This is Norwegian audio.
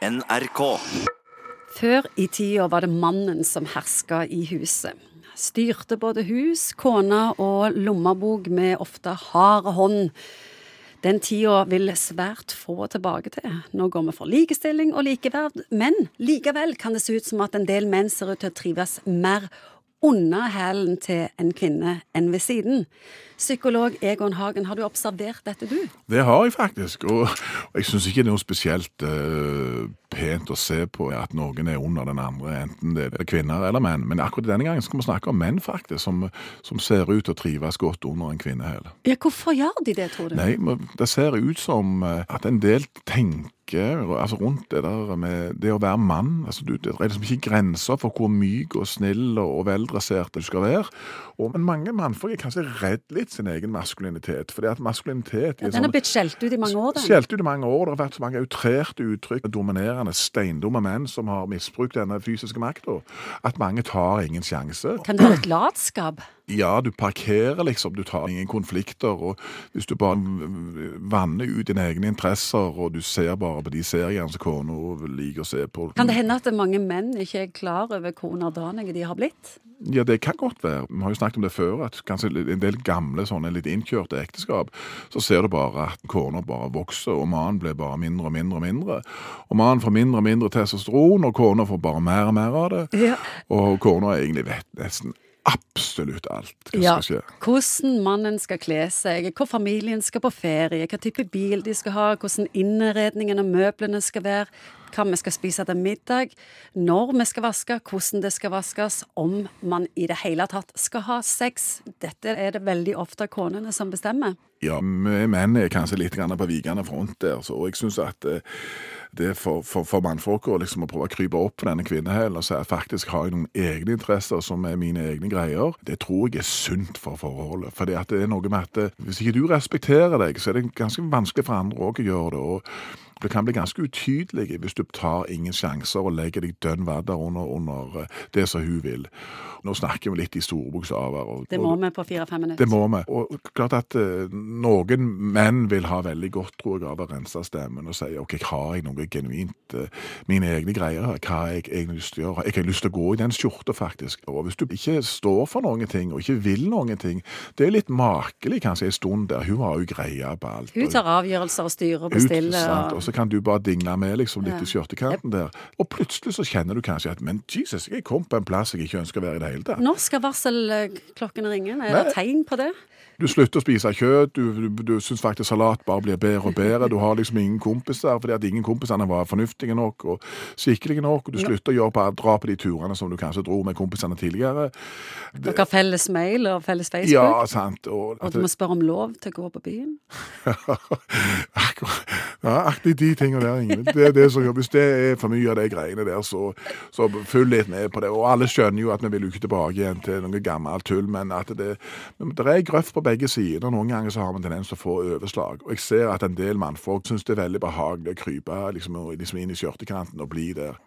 NRK. Før i tida var det mannen som herska i huset. Styrte både hus, kone og lommebok med ofte hard hånd. Den tida vil svært få tilbake til. Nå går vi for likestilling og likeverd, men likevel kan det se ut som at en del menn ser ut til å trives mer under hælen til en kvinne enn ved siden. Psykolog Egon Hagen, har du observert dette, du? Det har jeg faktisk, og, jeg syns ikke det er noe spesielt eh, pent å se på at noen er under den andre, enten det er kvinner eller menn. Men akkurat denne gangen skal vi snakke om menn, faktisk, som, som ser ut til å trives godt under en kvinnehæl. Ja, hvorfor gjør de det, tror du? Nei, men det ser ut som eh, at en del tenker altså rundt det der med det å være mann. altså du, Det er liksom ikke grenser for hvor myk og snill og veldressert du skal være. Og, men mange mannfolk er kanskje redd litt sin egen maskulinitet. fordi at maskulinitet Ja, den har blitt skjelt ut i mange år, den. Skjelt ut i mange år. Det har vært så mange outrerte uttrykk, dominerende, steindumme menn som har misbrukt denne fysiske makta, at mange tar ingen sjanse. Kan det være et latskap? Ja, du parkerer liksom, du tar ingen konflikter, og hvis du bare vanner ut dine egne interesser, og du ser bare på de seriene som kona liker å se på Kan det hende at mange menn ikke er klar over hvor underdanige de har blitt? Ja, det kan godt være. Vi har jo snakket om det før, at kanskje en del gamle sånne litt innkjørte ekteskap, så ser du bare at kona bare vokser, og mannen blir bare mindre og mindre og mindre. Og mannen får mindre og mindre testosteron, og kona får bare mer og mer av det. Ja. Og kona egentlig vet nesten absolutt alt hva Ja, skal skje. hvordan mannen skal kle seg, hvor familien skal på ferie, hva type bil de skal ha, hvordan innredningen og møblene skal være, hva vi skal spise til middag, når vi skal vaske, hvordan det skal vaskes, om man i det hele tatt skal ha sex. Dette er det veldig ofte konene som bestemmer. Ja, vi menn er kanskje litt på vikende front der, så jeg syns at eh, det for, for, for mannfolk å liksom å prøve å krype opp på denne kvinnehælen og si at faktisk har jeg noen egne interesser som er mine egne greier, det tror jeg er sunt for forholdet. For det er noe med at eh, hvis ikke du respekterer deg, så er det ganske vanskelig for andre òg å gjøre det. og det kan bli ganske utydelig hvis du tar ingen sjanser og legger deg dønn vadder under, under eh, det som hun vil. Nå snakker vi litt i store bokstaver. og- Det må vi på fire-fem minutter. det må vi. Og klart at uh, noen menn vil ha veldig godt, tror jeg, av å rense stemmen og si ok, har jeg noe genuint, Uh, mine egne greier her, hva har jeg egentlig lyst til å gjøre? Jeg har lyst til å gå i den skjorta, faktisk. Og hvis du ikke står for noen ting, og ikke vil noen ting, det er litt makelig kanskje en stund der. Hun har jo greie på alt. Hun tar avgjørelser og styrer og Ut, bestiller. sant? Og Og... så kan du bare dingle med liksom litt Ja. i skjørtekanten der. Og plutselig så kjenner du kanskje at men Jesus, jeg kom på en plass jeg ikke ønsker å være i det hele tatt. Når skal varselklokkene ringe? Er det tegn på det? Du slutter å spise kjøtt, du, du, du syns faktisk salat bare blir bedre og bedre. Du har liksom ingen kompiser fordi at ingen kompisene var fornuftige nok og skikkelige nok. og Du slutter å på, dra på de turene som du kanskje dro med kompisene tidligere. Dere har felles mail og felles Facebook? Ja, sant. Og, Og du må spørre om lov til å gå på byen? Akkurat. Ja, aktig de tingene der, Ingrid. Det det som det er for mye av de greiene der, så, så følg litt med på det. Og alle skjønner jo at vi vil ikke tilbake igjen til noe gammelt tull, men at det, det er grøft på begge sider. Noen ganger så har vi en tendens til å få overslag. Og jeg ser at en del mannfolk syns det er veldig behagelig å krype liksom, liksom inn i skjørtekanten og bli der.